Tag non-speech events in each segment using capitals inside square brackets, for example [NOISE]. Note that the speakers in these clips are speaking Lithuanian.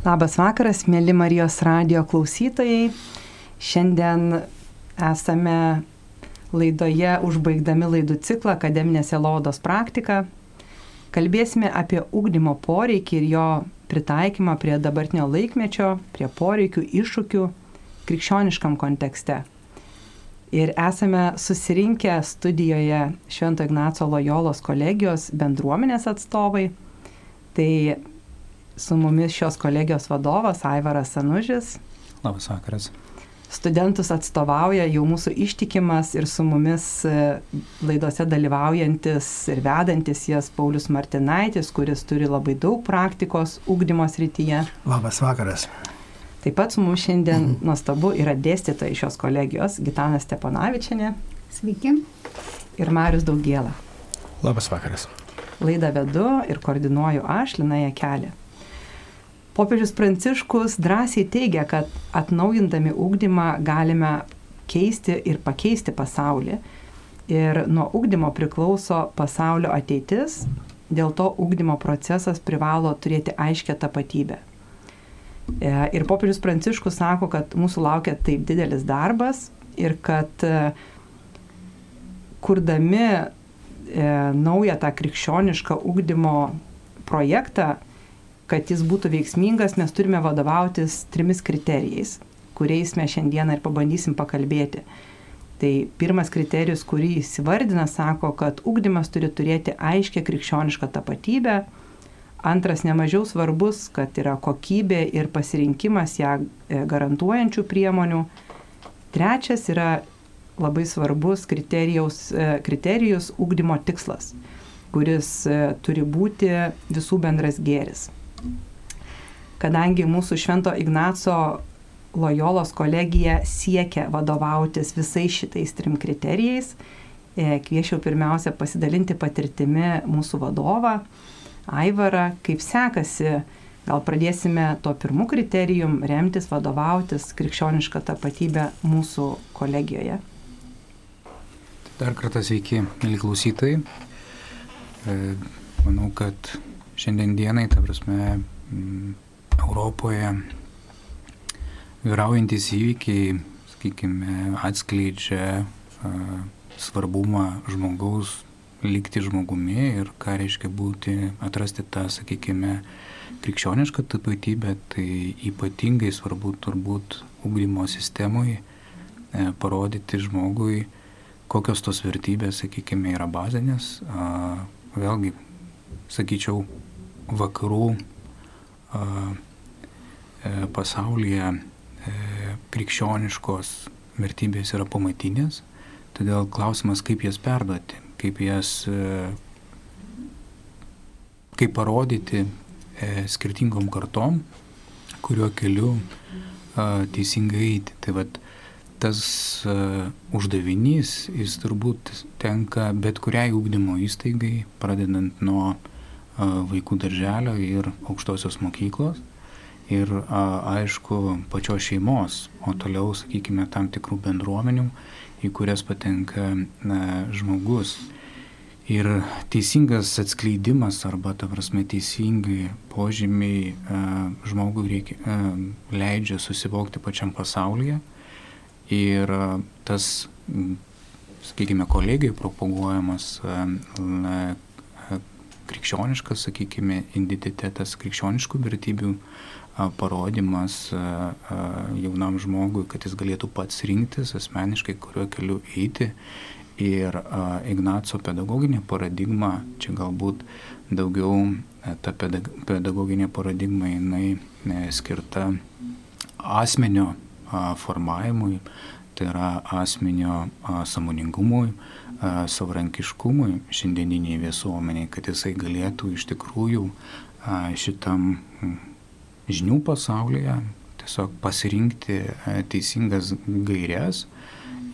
Labas vakaras, mėly Marijos radio klausytojai. Šiandien esame laidoje užbaigdami laidų ciklą Akademinės Elodos praktika. Kalbėsime apie ugdymo poreikį ir jo pritaikymą prie dabartinio laikmečio, prie poreikių, iššūkių krikščioniškam kontekste. Ir esame susirinkę studijoje Švento Ignaco Lojolos kolegijos bendruomenės atstovai. Tai Su mumis šios kolegijos vadovas Aivaras Sanužis. Labas vakaras. Studentus atstovauja jau mūsų ištikimas ir su mumis e, laidose dalyvaujantis ir vedantis jas Paulius Martinaitis, kuris turi labai daug praktikos ugdymo srityje. Labas vakaras. Taip pat su mumis šiandien mhm. nuostabu yra dėstytojai šios kolegijos Gitana Steponavičianė. Sveiki. Ir Marius Daugiela. Labas vakaras. Laidą vedu ir koordinuoju aš, Lina Jekelė. Popiežius Pranciškus drąsiai teigia, kad atnaujindami ūkdymą galime keisti ir pakeisti pasaulį. Ir nuo ūkdymo priklauso pasaulio ateitis, dėl to ūkdymo procesas privalo turėti aiškę tapatybę. E, ir popiežius Pranciškus sako, kad mūsų laukia taip didelis darbas ir kad e, kurdami e, naują tą krikščionišką ūkdymo projektą, kad jis būtų veiksmingas, mes turime vadovautis trimis kriterijais, kuriais mes šiandieną ir pabandysim pakalbėti. Tai pirmas kriterijus, kurį jis įvardina, sako, kad ugdymas turi turėti aiškę krikščionišką tapatybę. Antras nemažiau svarbus, kad yra kokybė ir pasirinkimas ją e, garantuojančių priemonių. Trečias yra labai svarbus kriterijus, e, kriterijus ugdymo tikslas, kuris e, turi būti visų bendras gėris kadangi mūsų Švento Ignaco Lojolos kolegija siekia vadovautis visais šitais trim kriterijais, e, kviečiau pirmiausia pasidalinti patirtimi mūsų vadovą, Aivarą, kaip sekasi, gal pradėsime to pirmų kriterijum remtis, vadovautis krikščionišką tapatybę mūsų kolegijoje. Dar kartą sveiki, mėly klausytojai. E, manau, kad šiandien dienai, ta prasme, Europoje vyraujantis įvykiai, sakykime, atskleidžia svarbumą žmogaus likti žmogumi ir ką reiškia būti, atrasti tą, sakykime, krikščionišką tapatybę, tai ypatingai svarbu turbūt ugdymo sistemoje parodyti žmogui, kokios tos vertybės, sakykime, yra bazinės. Vėlgi, sakyčiau, vakarų E, pasaulyje e, krikščioniškos vertybės yra pamatinės, todėl klausimas, kaip jas perduoti, kaip jas, e, kaip parodyti skirtingom kartom, kuriuo keliu teisingai eiti. Tai vad tas uždavinys, jis turbūt tenka bet kuriai ūkdymo įstaigai, pradedant nuo vaikų darželio ir aukštosios mokyklos. Ir aišku, pačios šeimos, o toliau, sakykime, tam tikrų bendruomenių, į kurias patenka žmogus. Ir teisingas atskleidimas arba, ta prasme, teisingai požymiai žmogui reikia, leidžia susivokti pačiam pasaulyje. Ir tas, sakykime, kolegijai propaguojamas krikščioniškas, sakykime, identitetas, krikščioniškų vertybių parodymas jaunam žmogui, kad jis galėtų pats rinktis asmeniškai, kuriuo keliu eiti. Ir Ignaco pedagoginė paradigma, čia galbūt daugiau ta pedagoginė paradigma, jinai e, skirta asmenio formavimui, tai yra asmenio samoningumui, savarankiškumui šiandieniniai visuomeniai, kad jisai galėtų iš tikrųjų šitam žinių pasaulyje tiesiog pasirinkti teisingas gairias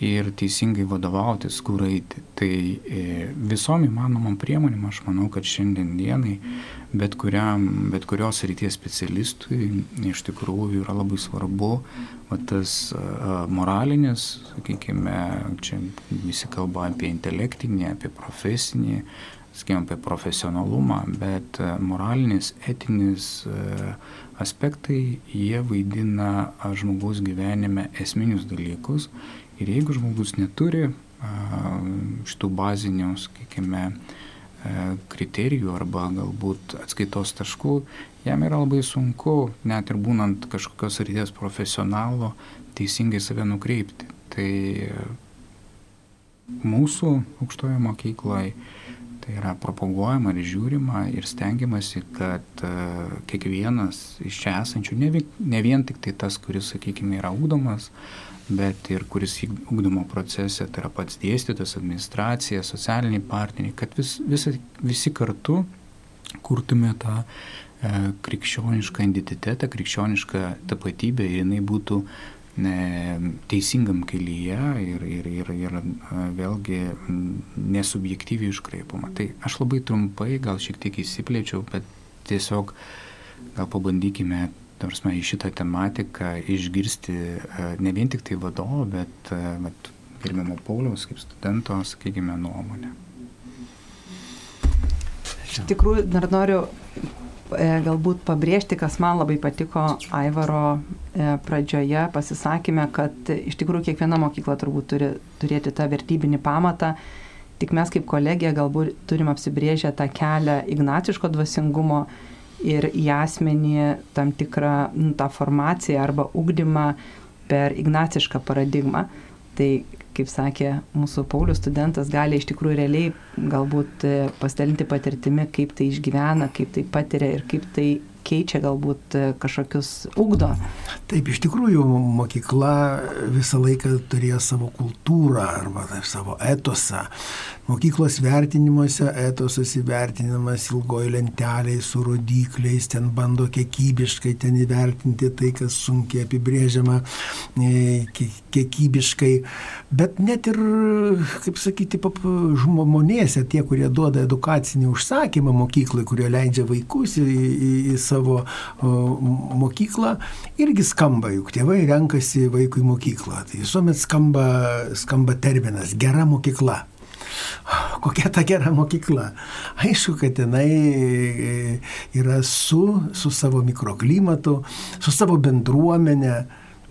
ir teisingai vadovautis, kur eiti. Tai e, visom įmanomam priemonėm aš manau, kad šiandien dienai bet, kuriam, bet kurios ryties specialistui iš tikrųjų yra labai svarbu va, tas moralinis, sakykime, čia visi kalba apie intelektinį, apie profesinį, sakykime, apie profesionalumą, bet moralinis, etinis aspektai, jie vaidina žmogaus gyvenime esminius dalykus. Ir jeigu žmogus neturi šitų bazinių, sakykime, kriterijų arba galbūt atskaitos taškų, jam yra labai sunku, net ir būnant kažkokios ryties profesionalo, teisingai save nukreipti. Tai mūsų aukštojo mokykloje tai yra propaguojama ir žiūrima ir stengiamasi, kad kiekvienas iš čia esančių, ne, ne vien tik tai tas, kuris, sakykime, yra ūkdomas, bet ir kuris ugdymo procese, tai yra pats dėstytas, administracija, socialiniai partneriai, kad vis, visi, visi kartu kurtume tą e, krikščionišką identitetą, krikščionišką tapatybę ir jinai būtų ne, teisingam kelyje ir, ir, ir, ir vėlgi nesubjektyviai iškraipama. Tai aš labai trumpai, gal šiek tiek įsiplėčiau, bet tiesiog gal pabandykime prasme, į šitą tematiką išgirsti e, ne vien tik tai vadovo, bet e, gerbiamo Pauliaus kaip studento, sakykime, nuomonę. Iš tikrųjų, dar noriu e, galbūt pabrėžti, kas man labai patiko Aivaro pradžioje pasisakymė, kad iš tikrųjų kiekviena mokykla turbūt turi turėti tą vertybinį pamatą. Tik mes kaip kolegija galbūt turim apsibrėžę tą kelią ignaciško dvasingumo ir į asmenį tam tikrą nu, tą formaciją arba ugdymą per ignacišką paradigmą. Tai, kaip sakė mūsų Paulius studentas, gali iš tikrųjų realiai galbūt e, pasidalinti patirtimi, kaip tai išgyvena, kaip tai patiria ir kaip tai keičia galbūt e, kažkokius ugdo. Taip, iš tikrųjų, mokykla visą laiką turėjo savo kultūrą arba savo etosą. Mokyklos vertinimuose etosas įvertinimas ilgoji lenteliai su rodikliais, ten bando kiekybiškai ten įvertinti tai, kas sunkiai apibrėžiama e, kiekybiškai. Bet net ir, kaip sakyti, žmonėse, tie, kurie duoda edukacinį užsakymą mokyklai, kurie leidžia vaikus į, į, į savo mokyklą, irgi skamba, juk tėvai renkasi vaikui mokyklą. Tai visuomet skamba, skamba terminas gera mokykla [SIGHS] kokia ta gera mokykla. Aišku, kad jinai e, yra su, su savo mikroklimatu, su savo bendruomenė.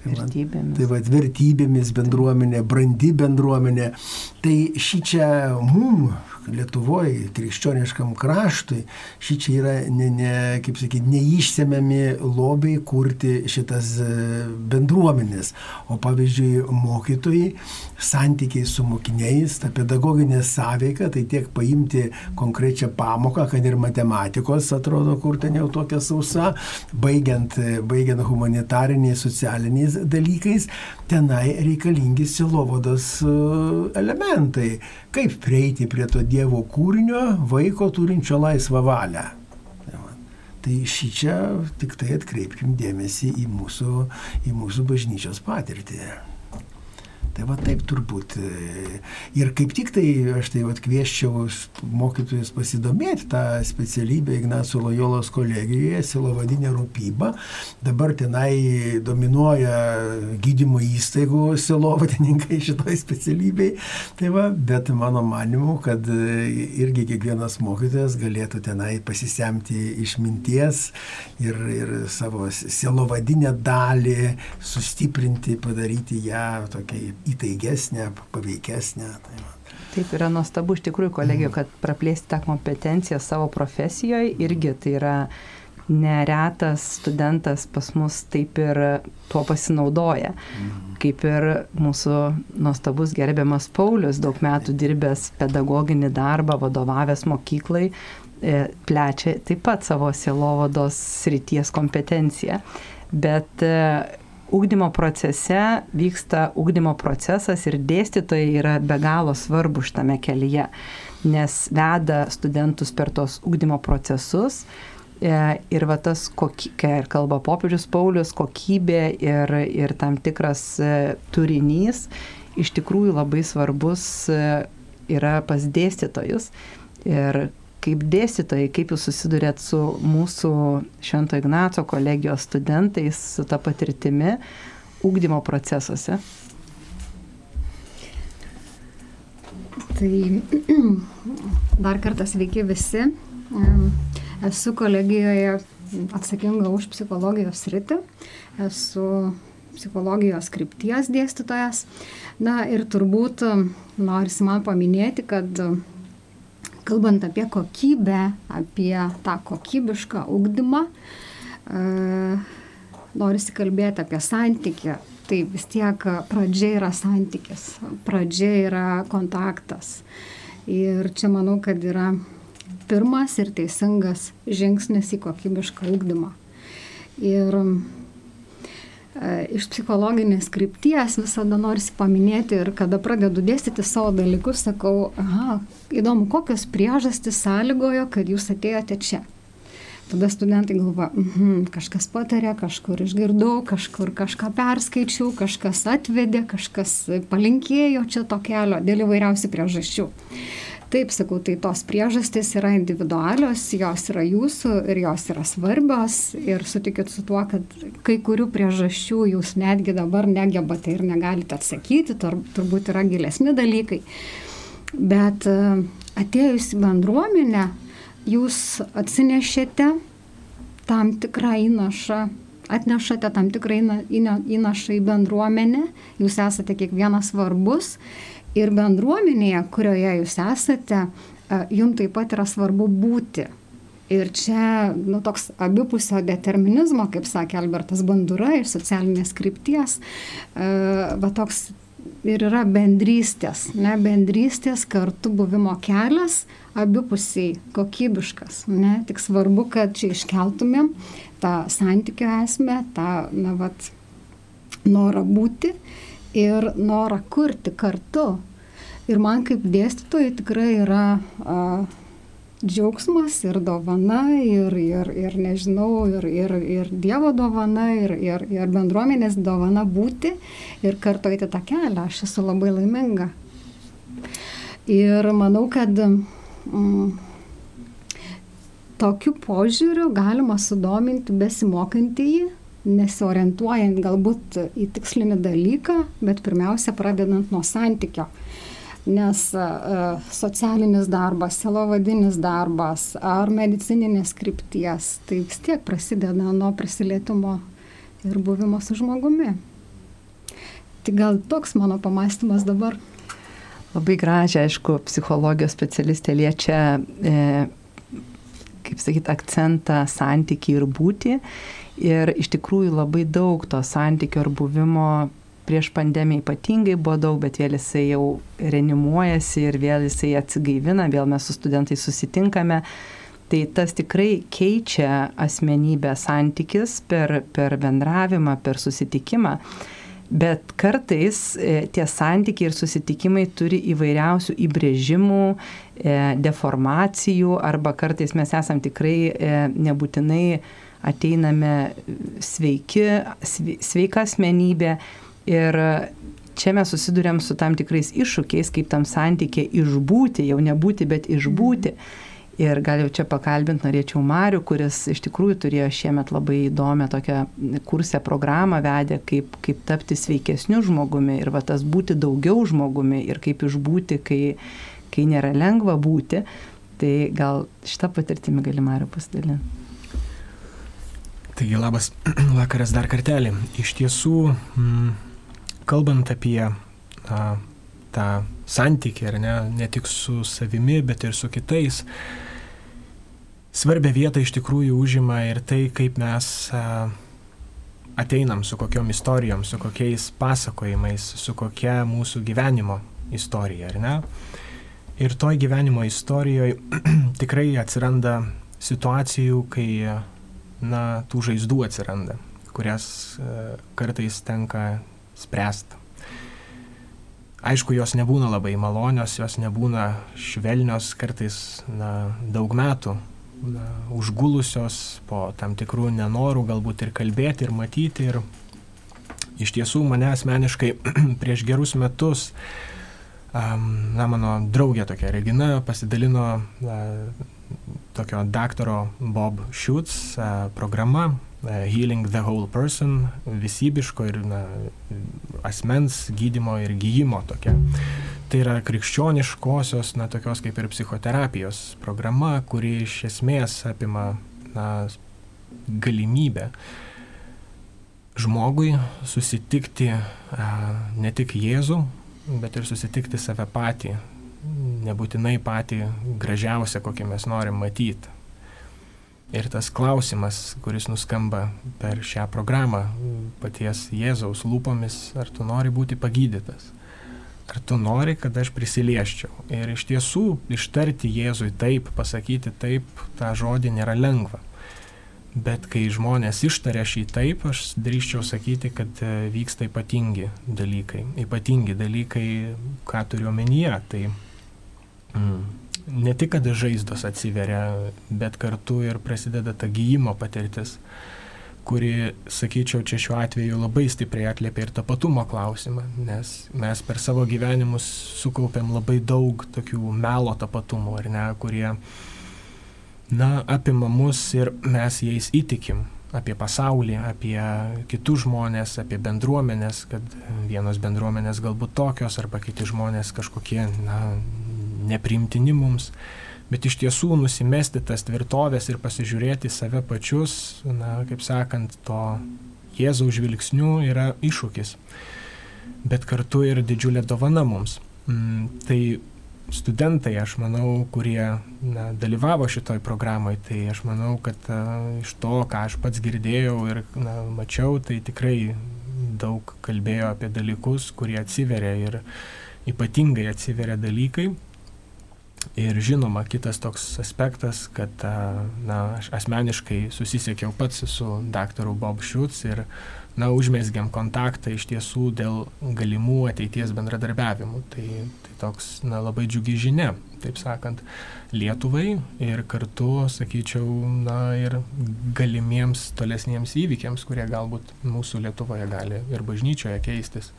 Vertybėmis. Tai va, vertybėmis bendruomenė, brandi bendruomenė. Tai šį čia mum, Lietuvoje, krikščioniškam kraštui, ši čia yra, ne, ne, kaip sakyti, neišsemiami lobiai kurti šitas e, bendruomenės. O pavyzdžiui, mokytojai, santykiai su mokiniais, ta pedagoginė sąveika, tai tiek paimti konkrečią pamoką, kad ir matematikos atrodo, kur ten jau tokia sausa, baigiant, baigiant humanitariniais, socialiniais dalykais, tenai reikalingi silovados e, elementai. Kaip prieiti prie to Dievo kūrinio vaiko turinčio laisvą valią. Tai šį čia tik tai atkreipkim dėmesį į mūsų, į mūsų bažnyčios patirtį. Tai va taip turbūt. Ir kaip tik tai aš tai atkvieščiau mokytojus pasidomėti tą specialybę Ignacio Lojolos kolegijoje, silovadinė rūpyba. Dabar tenai dominuoja gydymo įstaigų silovadininkai šitoj specialybei. Tai va, bet mano manimu, kad irgi kiekvienas mokytojas galėtų tenai pasisemti išminties ir, ir savo silovadinę dalį sustiprinti, padaryti ją tokiai įtaigesnė, paveikesnė. Tai va. Taip yra nuostabu iš tikrųjų kolegijų, kad praplėsti tą kompetenciją savo profesijoje irgi tai yra neretas studentas pas mus taip ir tuo pasinaudoja. Mhm. Kaip ir mūsų nuostabus gerbiamas Paulius, daug metų dirbęs pedagoginį darbą, vadovavęs mokyklai, e, plečia taip pat savo sielovados srities kompetenciją. Bet e, ugdymo procese vyksta ugdymo procesas ir dėstytojai yra be galo svarbu šitame kelyje, nes veda studentus per tos ugdymo procesus. E, ir va tas, kai ir kalba popiežius Paulius, kokybė ir, ir tam tikras e, turinys iš tikrųjų labai svarbus e, yra pas dėstytojus. Ir kaip dėstytojai, kaip jūs susidurėt su mūsų Švento Ignaco kolegijos studentais, su ta patirtimi ūkdymo procesuose? Tai [CLEARS THROAT] dar kartą sveiki visi. Esu kolegijoje atsakinga už psichologijos rytį, esu psichologijos krypties dėstytojas. Na ir turbūt norisi man paminėti, kad kalbant apie kokybę, apie tą kokybišką ugdymą, norisi kalbėti apie santykį tai vis tiek pradžia yra santykis, pradžia yra kontaktas. Ir čia manau, kad yra pirmas ir teisingas žingsnis į kokybišką ūkdymą. Ir e, iš psichologinės krypties visada norisi paminėti ir kada pradedu dėstyti savo dalykus, sakau, aha, įdomu, kokios priežastys sąlygojo, kad jūs atėjote čia. Tada studentai galvoja, mhm, kažkas patarė, kažkur išgirdau, kažkur kažką perskaičiau, kažkas atvedė, kažkas palinkėjo čia to kelio dėl įvairiausių priežasčių. Taip sakau, tai tos priežastys yra individualios, jos yra jūsų ir jos yra svarbios ir sutikit su tuo, kad kai kurių priežasčių jūs netgi dabar negebate ir negalite atsakyti, turbūt yra gilesni dalykai. Bet e, atėjus į bendruomenę, jūs atsinešėte tam tikrą įnašą, atnešate tam tikrą įnašą į bendruomenę, jūs esate kiekvienas svarbus ir bendruomenėje, kurioje jūs esate, jums taip pat yra svarbu būti. Ir čia nu, toks abipusio determinizmo, kaip sakė Albertas Bandura iš socialinės krypties, va toks ir yra bendrystės, ne bendrystės kartu buvimo kelias, abipusiai kokybiškas. Ne? Tik svarbu, kad čia iškeltumėm tą santykio esmę, tą, na, vat, norą būti ir norą kurti kartu. Ir man kaip dėstytojai tikrai yra a, džiaugsmas ir dovana, ir, ir, ir nežinau, ir, ir, ir Dievo dovana, ir, ir, ir bendruomenės dovana būti ir kartu eiti tą kelią. Aš esu labai laiminga. Ir manau, kad mm, tokiu požiūriu galima sudominti besimokantįjį, nesiorientuojant galbūt į tikslinį dalyką, bet pirmiausia pradedant nuo santykio. Nes uh, socialinis darbas, silovadinis darbas ar medicininės krypties, tai vis tiek prasideda nuo prisilietimo ir buvimo su žmogumi. Tai gal toks mano pamastymas dabar. Labai gražiai, aišku, psichologijos specialistė liečia, e, kaip sakyti, akcentą santyki ir būti. Ir iš tikrųjų labai daug to santykio ir buvimo prieš pandemiją ypatingai buvo daug, bet vėl jisai jau renimuojasi ir vėl jisai atsigaivina, vėl mes su studentais susitinkame. Tai tas tikrai keičia asmenybę santykis per, per bendravimą, per susitikimą. Bet kartais e, tie santykiai ir susitikimai turi įvairiausių įbrėžimų, e, deformacijų arba kartais mes esam tikrai e, nebūtinai ateiname sveiki, sveika asmenybė ir čia mes susidurėm su tam tikrais iššūkiais, kaip tam santykė išbūti, jau nebūti, bet išbūti. Ir gal jau čia pakalbint norėčiau Mariu, kuris iš tikrųjų turėjo šiemet labai įdomią tokią kursę programą vedė, kaip, kaip tapti sveikesniu žmogumi ir va tas būti daugiau žmogumi ir kaip išbūti, kai, kai nėra lengva būti. Tai gal šitą patirtimį gali Mariu pasidalinti. Taigi labas [CLEARS THROAT] vakaras dar kartelį. Iš tiesų, m, mm, kalbant apie a, tą santykį, ar ne, ne tik su savimi, bet ir su kitais, Svarbę vietą iš tikrųjų užima ir tai, kaip mes ateinam su kokiom istorijom, su kokiais pasakojimais, su kokia mūsų gyvenimo istorija, ar ne? Ir toj gyvenimo istorijoje [CLEARS THROAT] tikrai atsiranda situacijų, kai, na, tų žaizdų atsiranda, kurias kartais tenka spręsti. Aišku, jos nebūna labai malonios, jos nebūna švelnios, kartais, na, daug metų na, užgulusios po tam tikrų nenorų galbūt ir kalbėti, ir matyti. Ir iš tiesų mane asmeniškai [CLEARS THROAT] prieš gerus metus, na, mano draugė tokia Regina pasidalino na, tokio daktaro Bob Schutz programa Healing the Whole Person, visybiško ir na, asmens gydimo ir gyjimo tokia. Tai yra krikščioniškosios, na, tokios kaip ir psichoterapijos programa, kuri iš esmės apima, na, galimybę žmogui susitikti a, ne tik Jėzų, bet ir susitikti save patį, nebūtinai patį gražiausią, kokį mes norim matyti. Ir tas klausimas, kuris nuskamba per šią programą paties Jėzaus lūpomis, ar tu nori būti pagydytas, ar tu nori, kad aš prisilieščiau. Ir iš tiesų ištarti Jėzui taip, pasakyti taip, tą žodį nėra lengva. Bet kai žmonės ištaria šį taip, aš drįščiau sakyti, kad e, vyksta ypatingi dalykai. Ypatingi dalykai, ką turiu omenyje, tai ne tik, kad žaizdos atsiveria, bet kartu ir prasideda ta gyjimo patirtis, kuri, sakyčiau, čia šiuo atveju labai stipriai atliepia ir tapatumo klausimą, nes mes per savo gyvenimus sukaupėm labai daug tokių melo tapatumų, ar ne, kurie, na, apima mus ir mes jais įtikim apie pasaulį, apie kitus žmonės, apie bendruomenės, kad vienos bendruomenės galbūt tokios, arba kiti žmonės kažkokie, na, neprimtini mums, bet iš tiesų nusimesti tas tvirtovės ir pasižiūrėti save pačius, na, kaip sakant, to Jėzaus žvilgsnių yra iššūkis, bet kartu ir didžiulė dovana mums. Mm, tai studentai, aš manau, kurie na, dalyvavo šitoj programai, tai aš manau, kad a, iš to, ką aš pats girdėjau ir na, mačiau, tai tikrai daug kalbėjo apie dalykus, kurie atsiveria ir ypatingai atsiveria dalykai, Ir žinoma, kitas toks aspektas, kad na, aš asmeniškai susisiekiau pats su daktaru Bob Schutz ir na, užmėsgiam kontaktą iš tiesų dėl galimų ateities bendradarbiavimų. Tai, tai toks na, labai džiugi žinia, taip sakant, Lietuvai ir kartu, sakyčiau, na, ir galimiems tolesniems įvykiams, kurie galbūt mūsų Lietuvoje gali ir bažnyčioje keistis.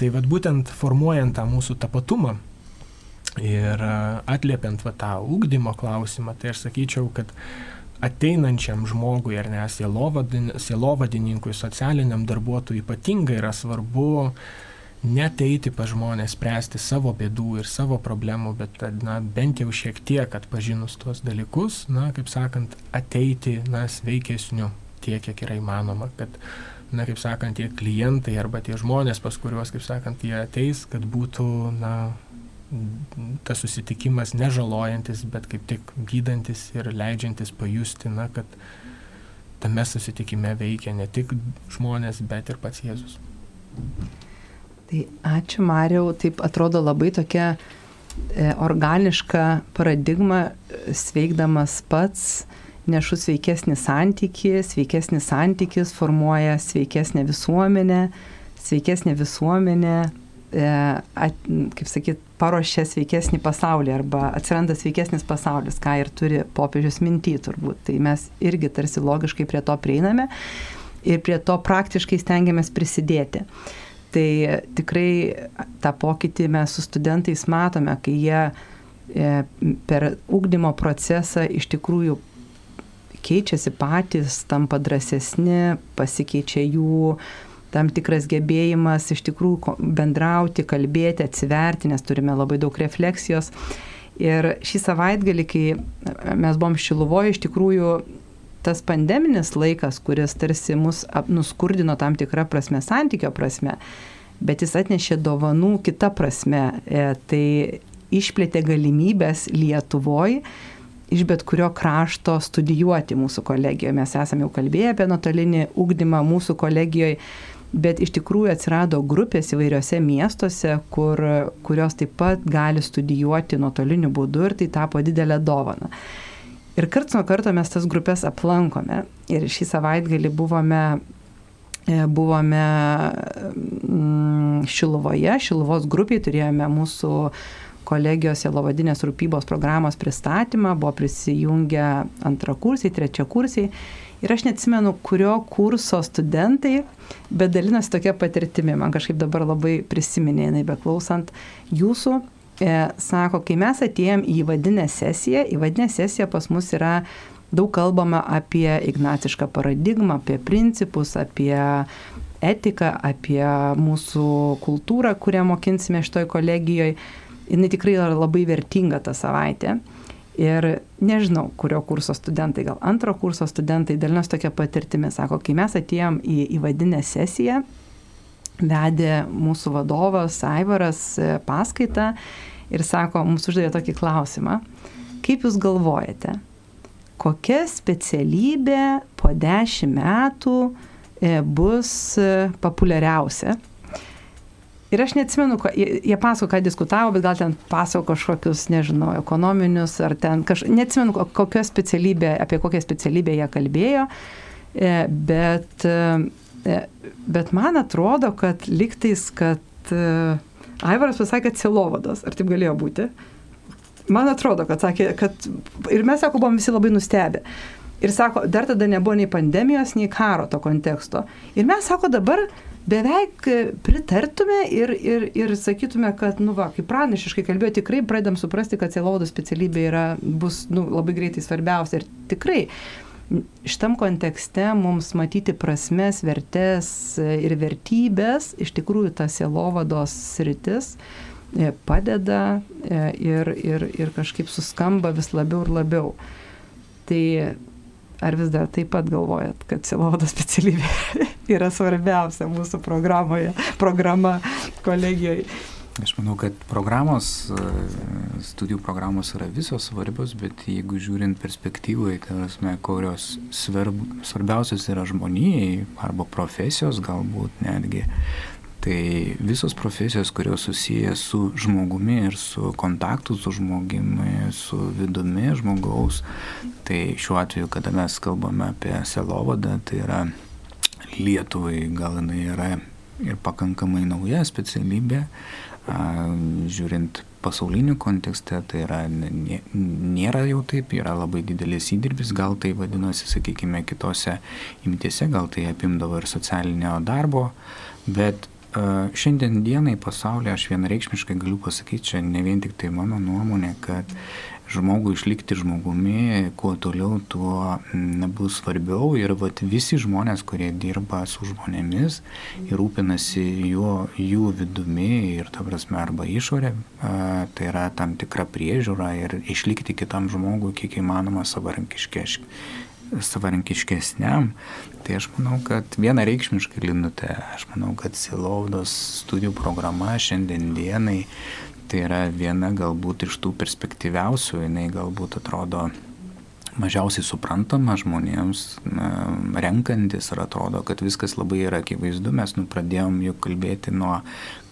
Tai vad būtent formuojant tą mūsų tapatumą, Ir atliepiant va, tą ūkdymo klausimą, tai aš sakyčiau, kad ateinančiam žmogui ar ne sielovadininkui, socialiniam darbuotojui ypatingai yra svarbu neteiti pa žmonės spręsti savo bėdų ir savo problemų, bet na, bent jau šiek tiek atpažinus tuos dalykus, na, kaip sakant, ateiti na, sveikesniu tiek, kiek yra įmanoma, kad na, kaip sakant, tie klientai arba tie žmonės, pas kuriuos, kaip sakant, jie ateis, kad būtų, na, tas susitikimas nežalojantis, bet kaip tik gydantis ir leidžiantis pajusti, na, kad tame susitikime veikia ne tik žmonės, bet ir pats Jėzus. Tai ačiū Mariau, taip atrodo labai tokia e, organiška paradigma, sveikdamas pats, nešu sveikesnį santykį, sveikesnis santykis formuoja sveikesnę visuomenę, sveikesnė visuomenė, e, kaip sakyt, paruošia sveikesnį pasaulį arba atsiranda sveikesnis pasaulis, ką ir turi popiežius mintį turbūt. Tai mes irgi tarsi logiškai prie to prieiname ir prie to praktiškai stengiamės prisidėti. Tai tikrai tą pokytį mes su studentais matome, kai jie e, per ugdymo procesą iš tikrųjų keičiasi patys, tampa drąsesni, pasikeičia jų tam tikras gebėjimas iš tikrųjų bendrauti, kalbėti, atsiverti, nes turime labai daug refleksijos. Ir šį savaitgalį, kai mes buvom Šiluvoje, iš tikrųjų tas pandeminis laikas, kuris tarsi mus nuskurdino tam tikrą prasme, santykio prasme, bet jis atnešė dovanų kitą prasme. E, tai išplėtė galimybės Lietuvoje iš bet kurio krašto studijuoti mūsų kolegijoje. Mes esame jau kalbėję apie nuotolinį ugdymą mūsų kolegijoje bet iš tikrųjų atsirado grupės įvairiose miestuose, kur, kurios taip pat gali studijuoti nuotoliniu būdu ir tai tapo didelė dovana. Ir karts nuo karto mes tas grupės aplankome. Ir šį savaitgalį buvome, e, buvome mm, Šilovoje, Šilovos grupiai turėjome mūsų kolegijos Jelovadinės rūpybos programos pristatymą, buvo prisijungę antrakursiai, trečiakursiai Ir aš neatsimenu, kurio kurso studentai, bet dalinosi tokia patirtimi, man kažkaip dabar labai prisiminė, jinai beklausant jūsų, e, sako, kai mes atėjom į vadinę sesiją, į vadinę sesiją pas mus yra daug kalbama apie ignacišką paradigmą, apie principus, apie etiką, apie mūsų kultūrą, kurią mokinsime šitoj kolegijoje. Jis tikrai yra labai vertinga tą savaitę. Ir nežinau, kurio kurso studentai, gal antro kurso studentai dalinos tokia patirtimi. Sako, kai mes atėjom į įvadinę sesiją, vedė mūsų vadovas Aivaras e, paskaitą ir sako, mums uždavė tokį klausimą. Kaip Jūs galvojate, kokia specialybė po dešimt metų e, bus e, populiariausia? Ir aš neatsimenu, jie pasako, ką diskutavo, bet gal ten pasako kažkokius, nežinau, ekonominius ar ten kažkokius, neatsimenu, kokią specialybę, apie kokią specialybę jie kalbėjo, bet, bet man atrodo, kad liktais, kad Aivaras pasakė Cilovados, ar taip galėjo būti? Man atrodo, kad sakė, kad ir mes, sako, buvom visi labai nustebę. Ir sako, dar tada nebuvo nei pandemijos, nei karo to konteksto. Ir mes, sako, dabar beveik pritartume ir, ir, ir sakytume, kad, nu va, kaip pranašiškai kalbėjo, tikrai pradedam suprasti, kad Cilovados specialybė yra, bus nu, labai greitai svarbiausia. Ir tikrai šitam kontekste mums matyti prasmes, vertės ir vertybės, iš tikrųjų ta sielovados sritis e, padeda e, ir, ir, ir kažkaip suskamba vis labiau ir labiau. Tai ar vis dar taip pat galvojat, kad sielovados specialybė [LAUGHS] yra svarbiausia mūsų programoje, programa kolegijoje? Aš manau, kad programos, e, studijų programos yra visos svarbios, bet jeigu žiūrint perspektyvai, tai kurios svarb, svarbiausios yra žmonijai arba profesijos galbūt netgi, tai visos profesijos, kurios susijęs su žmogumi ir su kontaktu su žmogimi, su vidumi žmogaus, tai šiuo atveju, kada mes kalbame apie selovadą, tai yra Lietuvai gal jinai yra ir pakankamai nauja specialybė, žiūrint pasauliniu kontekste, tai yra, nėra jau taip, yra labai didelis įdirbis, gal tai vadinosi, sakykime, kitose imtise, gal tai apimdavo ir socialinio darbo, bet šiandien dienai pasaulyje aš vienareikšmiškai galiu pasakyti, čia ne vien tik tai mano nuomonė, kad žmogui išlikti žmogumi, kuo toliau, tuo bus svarbiau. Ir vat, visi žmonės, kurie dirba su žmonėmis ir rūpinasi jų, jų vidumi ir, ta prasme, arba išorė, tai yra tam tikra priežiūra ir išlikti kitam žmogui kiek įmanoma savarankiškesniam, tai aš manau, kad vienareikšmiškai linutė, aš manau, kad Silaudos studijų programa šiandien dienai tai yra viena galbūt iš tų perspektyviausių, jinai galbūt atrodo mažiausiai suprantama žmonėms renkantis ir atrodo, kad viskas labai yra akivaizdu. Mes nu, pradėjom jau kalbėti nuo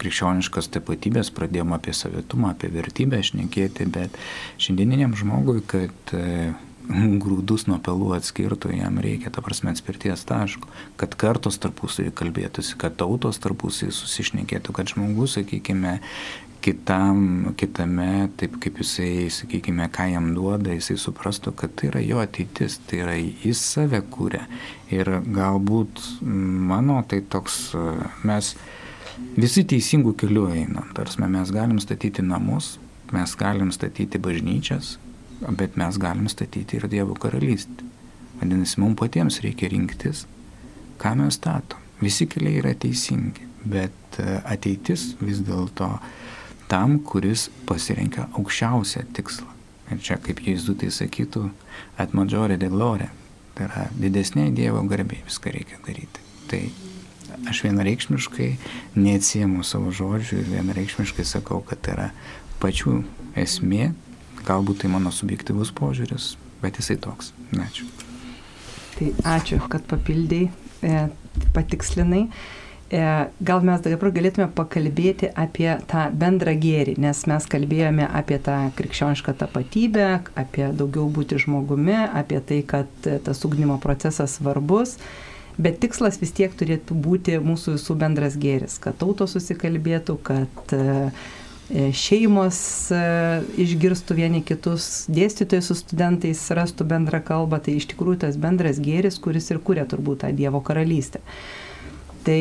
krikščioniškos tapatybės, pradėjom apie savitumą, apie vertybę šnekėti, bet šiandieniniam žmogui, kad e, grūdus nuo pelų atskirtų, jam reikia, ta prasme, atspirties taško, kad kartos tarpusavį kalbėtųsi, kad tautos tarpusavį susišnekėtų, kad žmogus, sakykime, kitam, kitame, taip kaip jisai, sakykime, ką jam duoda, jisai suprastų, kad tai yra jo ateitis, tai yra jis save kūrė. Ir galbūt mano tai toks, mes visi teisingų kelių einam, tarsi mes galim statyti namus, mes galim statyti bažnyčias, bet mes galim statyti ir Dievo karalystę. Vadinasi, mums patiems reikia rinktis, ką mes statom. Visi keliai yra teisingi, bet ateitis vis dėlto tam, kuris pasirenka aukščiausią tikslą. Ir čia, kaip Jėzutai sakytų, at majorė de glorė, tai yra didesnė Dievo garbė, viską reikia daryti. Tai aš vienareikšmiškai neatsiemu savo žodžių ir vienareikšmiškai sakau, kad tai yra pačių esmė, galbūt tai mano subjektivus požiūris, bet jisai toks. Ačiū. Tai ačiū, kad papildai, e, patikslinai. E, gal mes dabar galėtume pakalbėti apie tą bendrą gėrį, nes mes kalbėjome apie tą krikščionišką tapatybę, apie daugiau būti žmogumi, apie tai, kad tas ugdymo procesas svarbus, bet tikslas vis tiek turėtų būti mūsų visų bendras gėris, kad tautos susikalbėtų, kad e, šeimos e, išgirstų vieni kitus, dėstytojai su studentais rastų bendrą kalbą, tai iš tikrųjų tas bendras gėris, kuris ir kūrė turbūt tą Dievo karalystę. Tai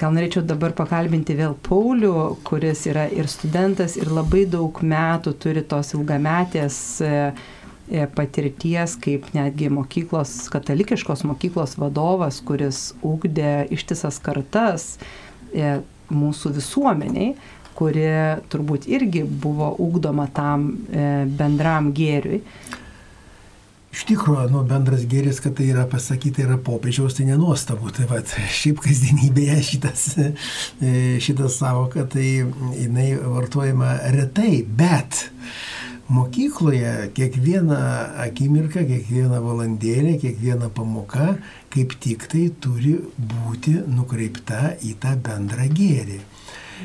gal norėčiau dabar pakalbinti vėl Paulių, kuris yra ir studentas, ir labai daug metų turi tos ilgametės e, e, patirties kaip netgi mokyklos, katalikiškos mokyklos vadovas, kuris ugdė ištisas kartas e, mūsų visuomeniai, kuri turbūt irgi buvo ugdoma tam bendram gėriui. Iš tikrųjų, nu, bendras gėris, kad tai yra pasakyta yra popiežiaus, tai nenuostabu. Tai va, šiaip kasdienybėje šitas, e, šitas savoka, tai jinai vartojama retai, bet mokykloje kiekviena akimirka, kiekviena valandėlė, kiekviena pamoka kaip tik tai turi būti nukreipta į tą bendrą gėrį.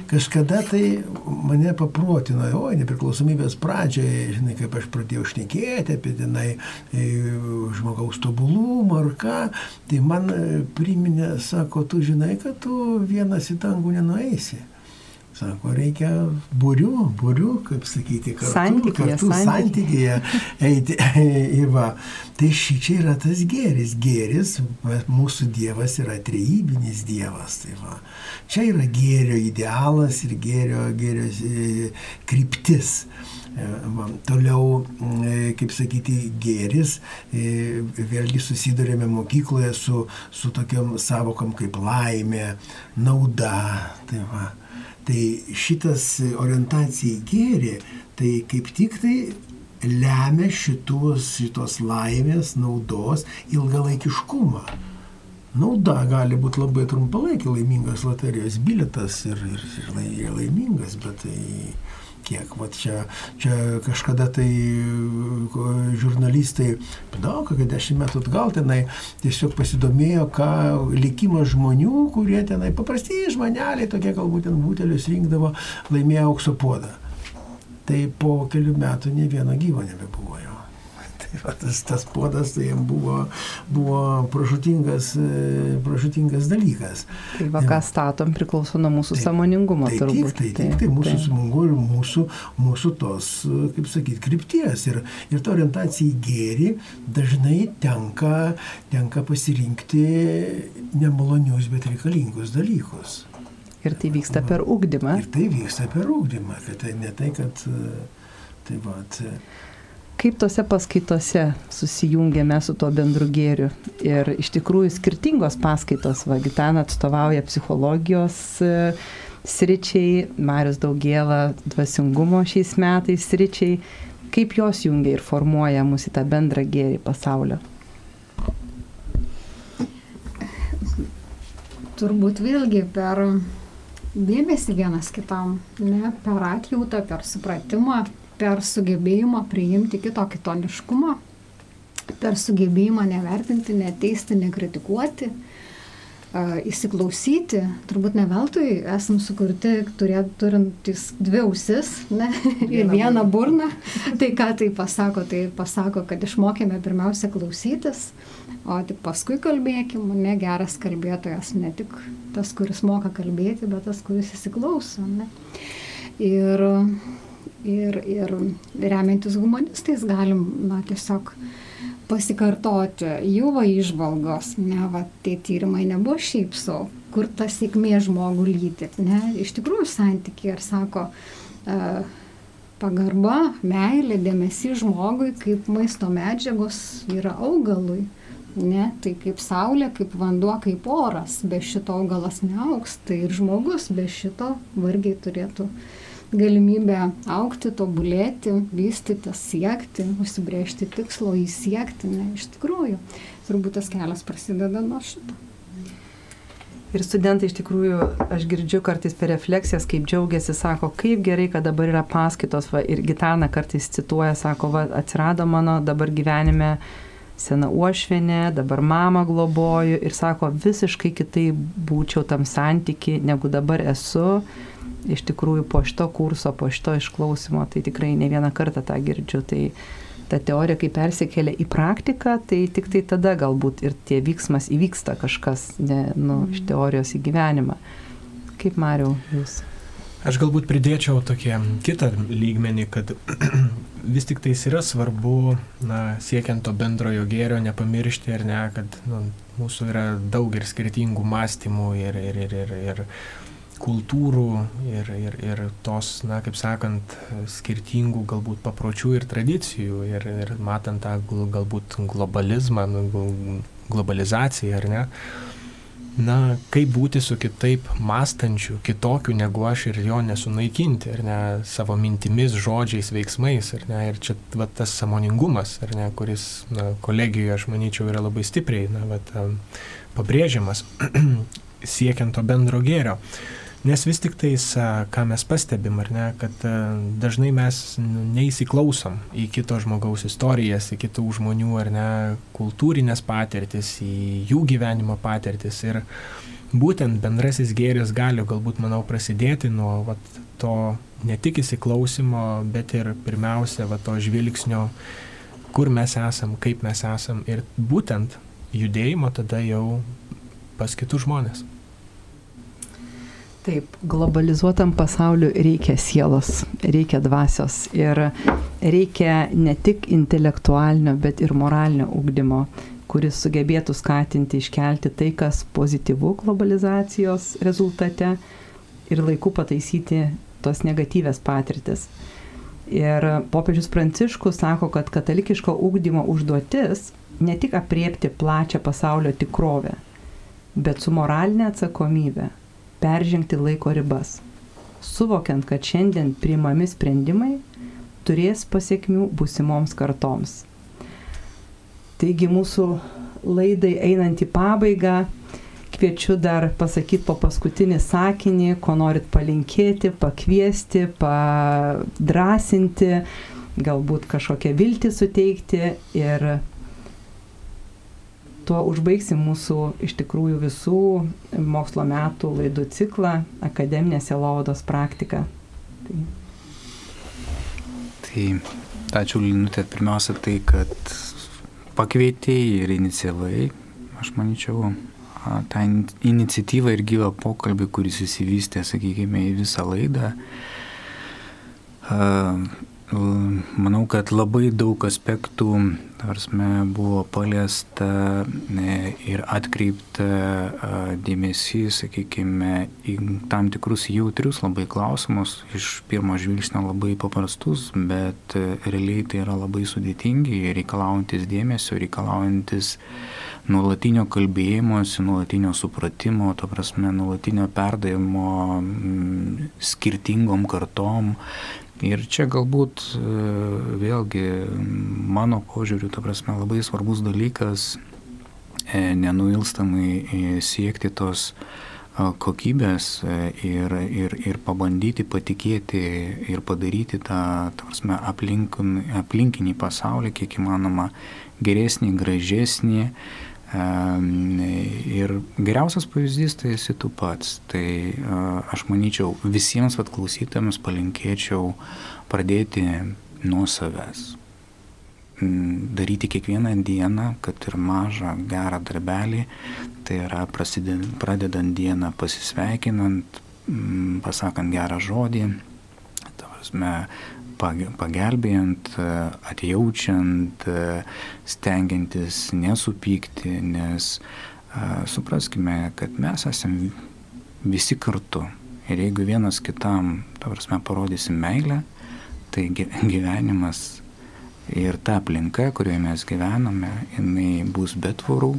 Kažkada tai mane paprotino, o nepriklausomybės pradžioje, žinai, kaip aš pradėjau šnekėti apie tenai e, žmogaus tobulumą ar ką, tai man priminė, sako, tu žinai, kad tu vienas į dangų nenueisi. Sako, reikia būrių, būrių, kaip sakyti, kartu, santykėje, kartu santykėje eiti. [LAUGHS] Ir va, tai ši čia yra tas gėris. Gėris, mūsų Dievas yra trejybinis Dievas. Tai va, čia yra gėrio idealas ir gėrio, gėrio e, kryptis. E, toliau, e, kaip sakyti, gėris, vėlgi susidurėme mokykloje su, su tokiam savokom kaip laimė, nauda. Tai va, Tai šitas orientacija į gėrį, tai kaip tik tai lemia šitos, šitos laimės, naudos ilgalaikiškumą. Nauda gali būti labai trumpalaikį laimingas loterijos biletas ir, ir, ir laimingas, bet tai kiek. Va čia, čia kažkada tai žurnalistai, daug, kokią dešimt metų atgal tenai tiesiog pasidomėjo, ką likimas žmonių, kurie tenai paprasti žmoneliai, tokie galbūt ten būtelius rinkdavo, laimėjo aukso puodą. Tai po kelių metų ne vieno gyvo nebebuvo jo. [LAUGHS] Tai tas, tas puodas tai jam buvo, buvo pražutingas, e, pražutingas dalykas. Tai va, ką statom priklauso nuo mūsų tai, samoningumo tai turbūt. Tik, tai, tai, tai, tai mūsų tai. samoningumo ir mūsų, mūsų tos, kaip sakyti, krypties. Ir, ir ta orientacija į gėrį dažnai tenka, tenka pasirinkti nemalonius, bet reikalingus dalykus. Ir tai vyksta per ugdymą. Ir tai vyksta per ugdymą, kad tai ne tai, kad tai va, kaip tose paskaitose susijungiame su tuo bendru gėriu. Ir iš tikrųjų skirtingos paskaitos, va, Gitana atstovauja psichologijos e, sričiai, Marius Daugėla dvasingumo šiais metais sričiai. Kaip jos jungia ir formuoja mūsų į tą bendrą gėrį pasaulio? Turbūt vėlgi per dėmesį vienas kitam, ne, per atjautą, per supratimą, per sugebėjimą priimti kito kitoniškumą, per sugebėjimą nevertinti, neteisti, nekritikuoti, įsiklausyti, turbūt ne veltui esam sukurti, turėt, turintys dvi ausis ne, [LAUGHS] ir vieną burną. Tai ką tai pasako? Tai pasako, kad išmokėme pirmiausia klausytis, o tik paskui kalbėkim, ne geras kalbėtojas, ne tik tas, kuris moka kalbėti, bet tas, kuris įsiklauso. Ne. Ir ir, ir remiantis humanistais galim, na, tiesiog pasikartoti jų va išvalgos, ne, va, tie tyrimai nebuvo šiaip savo, kur ta sėkmė žmogų lydi, ne, iš tikrųjų santykiai ir sako, uh, pagarba, meilė, dėmesys žmogui kaip maisto medžiagos yra augalui. Ne, tai kaip saulė, kaip vanduo, kaip oras, be šito augalas neauks, tai ir žmogus be šito vargiai turėtų uh, galimybę aukti, tobulėti, vystytis, siekti, užsibriežti tikslo, įsiekti. Ne, iš tikrųjų, turbūt tas kelias prasideda nuo šito. Ir studentai iš tikrųjų, aš girdžiu kartais per refleksijas, kaip džiaugiasi, sako, kaip gerai, kad dabar yra paskaitos, va, ir Gitana kartais cituoja, sako, va, atsirado mano dabar gyvenime sena uošvienė, dabar mama globoju ir sako, visiškai kitaip būčiau tam santyki, negu dabar esu iš tikrųjų po šito kurso, po šito išklausimo, tai tikrai ne vieną kartą tą girdžiu. Tai ta teorija, kai persikelia į praktiką, tai tik tai tada galbūt ir tie vyksmas įvyksta kažkas ne, nu, iš mhm. teorijos į gyvenimą. Kaip Mariau, jūs? Aš galbūt pridėčiau tokį kitą lygmenį, kad [CLEARS THROAT] vis tik tais yra svarbu, na, siekiant to bendrojo gėrio, nepamiršti ar ne, kad nu, mūsų yra daug ir skirtingų mąstymų ir, ir, ir, ir, ir kultūrų ir, ir, ir tos, na, kaip sakant, skirtingų galbūt papročių ir tradicijų ir, ir matant tą galbūt globalizmą, nu, globalizaciją, ar ne, na, kaip būti su kitaip mąstančiu, kitokiu negu aš ir jo nesunaikinti, ar ne, savo mintimis, žodžiais, veiksmais, ar ne, ir čia va, tas samoningumas, ar ne, kuris na, kolegijoje, aš manyčiau, yra labai stipriai, na, va, pabrėžiamas [CLEARS THROAT] siekiant to bendro gėrio. Nes vis tik tais, ką mes pastebim, ar ne, kad dažnai mes neįsiklausom į kito žmogaus istorijas, į kitų žmonių, ar ne, kultūrinės patirtis, į jų gyvenimo patirtis. Ir būtent bendrasis gėris gali galbūt, manau, prasidėti nuo vat, to ne tik įsiklausimo, bet ir pirmiausia, vat, to žvilgsnio, kur mes esam, kaip mes esam ir būtent judėjimo tada jau pas kitus žmonės. Taip, globalizuotam pasauliu reikia sielos, reikia dvasios ir reikia ne tik intelektualinio, bet ir moralinio ugdymo, kuris sugebėtų skatinti iškelti tai, kas pozityvu globalizacijos rezultate ir laiku pataisyti tos negatyvės patirtis. Ir popiežius Pranciškus sako, kad katalikiško ugdymo užduotis ne tik apriepti plačią pasaulio tikrovę, bet su moralinė atsakomybė peržengti laiko ribas, suvokiant, kad šiandien priimami sprendimai turės pasiekmių busimoms kartoms. Taigi mūsų laidai einant į pabaigą, kviečiu dar pasakyti po paskutinį sakinį, ko norit palinkėti, pakviesti, padrasinti, galbūt kažkokią viltį suteikti ir tuo užbaigsim mūsų iš tikrųjų visų mokslo metų laidų ciklą akademinė sielovados praktika. Tai, tai ačiū Linutė pirmiausia tai, kad pakvietėjai ir inicijavai, aš manyčiau, tą iniciatyvą ir gyvą pokalbį, kuris įsivystė, sakykime, į visą laidą. Manau, kad labai daug aspektų, tarsme, buvo paliesta e, ir atkreipta dėmesys, sakykime, į tam tikrus jautrius labai klausimus, iš pirmo žvilgsnio labai paprastus, bet e, realiai tai yra labai sudėtingi, reikalaujantis dėmesio, reikalaujantis nuolatinio kalbėjimosi, nuolatinio supratimo, to prasme, nuolatinio perdavimo skirtingom kartom Ir čia galbūt e, vėlgi mano požiūriu, ta prasme, labai svarbus dalykas e, nenuilstamai e, siekti tos kokybės ir, ir, ir pabandyti patikėti ir padaryti tą, ta prasme, aplink, aplinkinį pasaulį kiek įmanoma geresnį, gražesnį, Ir geriausias pavyzdys tai esi tu pats. Tai aš manyčiau, visiems vat klausytėms palinkėčiau pradėti nuo savęs. Daryti kiekvieną dieną, kad ir mažą gerą darbelį, tai yra pradedant dieną pasisveikinant, pasakant gerą žodį, tavasme, pagelbėjant, atjaučiant, stengiantis nesupykti, nes supraskime, kad mes esame visi kartu. Ir jeigu vienas kitam, ta prasme, parodysim meilę, tai gyvenimas ir ta aplinka, kurioje mes gyvename, jinai bus be tvorų,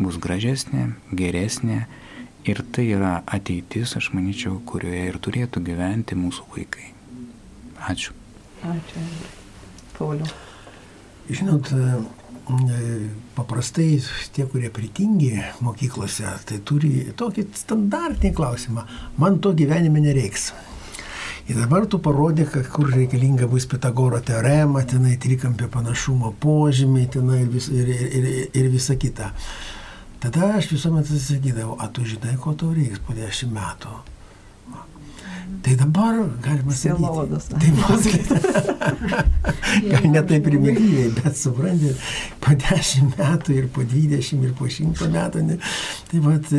bus gražesnė, geresnė. Ir tai yra ateitis, aš manyčiau, kurioje ir turėtų gyventi mūsų vaikai. Ačiū. Ačiū. Pauliu. Žinot, e, paprastai tie, kurie pritingi mokyklose, tai turi tokį standartinį klausimą. Man to gyvenime nereiks. Ir dabar tu parodė, kur reikalinga bus Pitagoro teorema, tenai trikampio panašumo požymiai, tenai ir, vis, ir, ir, ir visa kita. Tada aš visuomet atsakydavau, a tu žinai, ko tau reiks po dešimt metų. Tai dabar galima sakyti. Tai gal [LAUGHS] ne taip primityviai, bet suprantate, po 10 metų ir po 20 ir po 100 metų, ne, tai vat,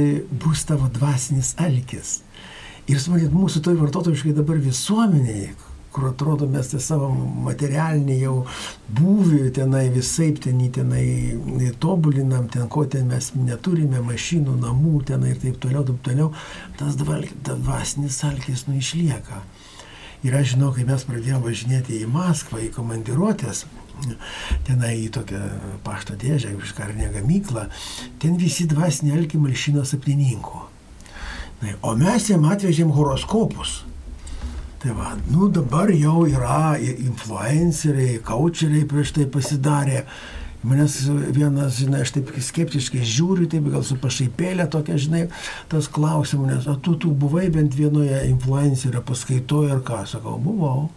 bus tavo dvasinis alkis. Ir suprantate, mūsų toj vartotojiškai dabar visuomeniai, kur atrodo mes tą savo materialinį jau būvį tenai visai ten tenai tobulinam, ten ko ten mes neturime, mašinų, namų tenai ir taip toliau, taip toliau, tas dvasinis alkis nu išlieka. Ir aš žinau, kai mes pradėjome važinėti į Maskvą, į komandiruotės, tenai į tokią pašto dėžę, iš karinę gamyklą, ten visi dvasiniai alkiai malšino sapnininkų. O mes jam atvežėm horoskopus. Tai va, nu dabar jau yra influenceriai, coacheriai prieš tai pasidarė. Manęs vienas, žinai, aš taip skeptiškai žiūriu, taip gal su pašaipėlė tokia, žinai, tas klausimas, nes, o tu, tu buvai bent vienoje influencerio paskaitoje ar ką, sakau, buvau.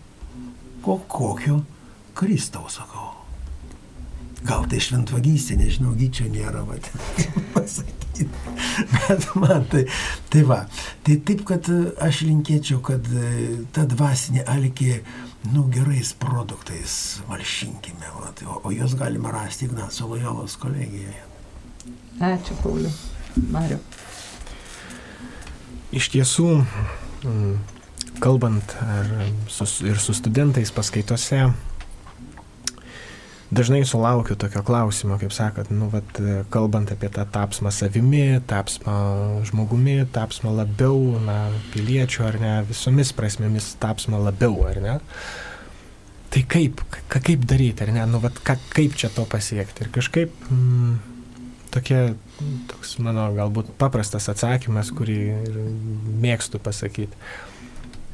Ko, kokio? Kristaus, sakau. Gal tai šventvagystė, nežinau, gyčio nėra, va, [LAUGHS] pasakyti. [LAUGHS] Bet man tai, tai va, tai taip, kad aš linkėčiau, kad ta dvasinė alkė, nu, gerais produktais malšinkime, va, o, o juos galima rasti Ignaco Lojolos kolegijoje. Ačiū, Pauliu. Mariu. Iš tiesų, kalbant su, ir su studentais paskaitose, dažnai sulaukiu tokio klausimo, kaip sakot, nu, vat, kalbant apie tą tapsmą savimi, tapsmą žmogumi, tapsmą labiau, na, piliečių ar ne, visomis prasmėmis tapsmą labiau, ar ne. Tai kaip, ka, kaip daryti, ar ne, nu, vat, ka, kaip čia to pasiekti. Ir kažkaip mm, tokia, toks mano galbūt paprastas atsakymas, kurį mėgstu pasakyti.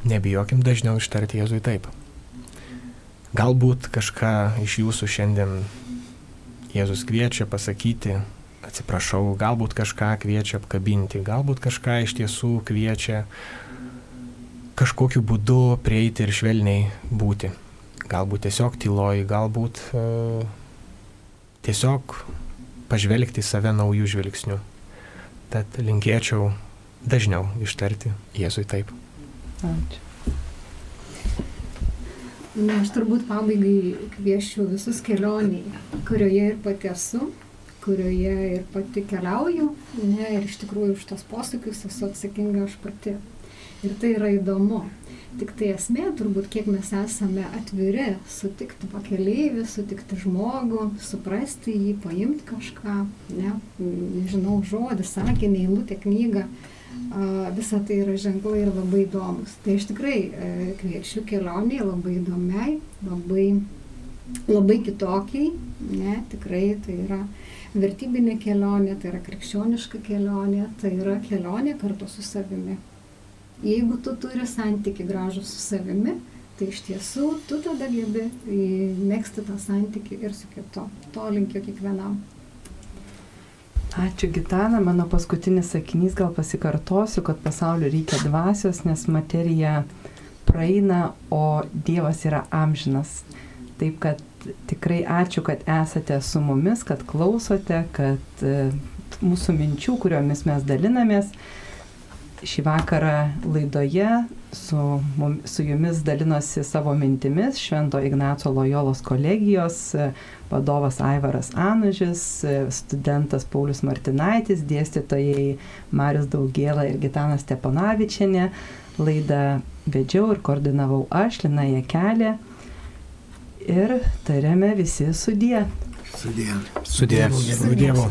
Nebijokim dažniau ištarti Jėzui taip. Galbūt kažką iš jūsų šiandien Jėzus kviečia pasakyti, atsiprašau, galbūt kažką kviečia apkabinti, galbūt kažką iš tiesų kviečia kažkokiu būdu prieiti ir švelniai būti. Galbūt tiesiog tyloj, galbūt uh, tiesiog pažvelgti save naujų žvilgsnių. Tad linkėčiau dažniau ištarti Jėzui taip. Ačiū. Na, aš turbūt pabaigai kvieščiau visus kelioniai, kurioje ir pati esu, kurioje ir pati keliauju, ne, ir iš tikrųjų už tos posūkius esu atsakinga aš pati. Ir tai yra įdomu. Tik tai esmė turbūt, kiek mes esame atviri sutikti pakeleivį, sutikti žmogų, suprasti jį, paimti kažką, ne, nežinau, žodį, sakinį, eilutę, knygą visa tai yra ženklai ir labai įdomus. Tai aš tikrai e, kviečiu kelioniai labai įdomiai, labai, labai kitokiai, ne, tikrai tai yra vertybinė kelionė, tai yra krikščioniška kelionė, tai yra kelionė kartu su savimi. Jeigu tu turi santyki gražų su savimi, tai iš tiesų tu tada gebi mėgsti tą santyki ir su kitu. To linkiu kiekvienam. Ačiū Gitana, mano paskutinis sakinys gal pasikartosiu, kad pasaulio reikia dvasios, nes materija praeina, o Dievas yra amžinas. Taip kad tikrai ačiū, kad esate su mumis, kad klausote, kad e, mūsų minčių, kuriomis mes dalinamės, šį vakarą laidoje su, su jumis dalinosi savo mintimis Švento Ignaco Lojolos kolegijos e, vadovas Aivaras Anužis, e, studentas Paulius Martinaitis, dėstytojai Marius Daugėla ir Gitana Steponavičiane. Laidą vedžiau ir koordinavau aš, Lina Jekelė. Ir tariame visi sudie. Sudie. Sudie. Su Dievu.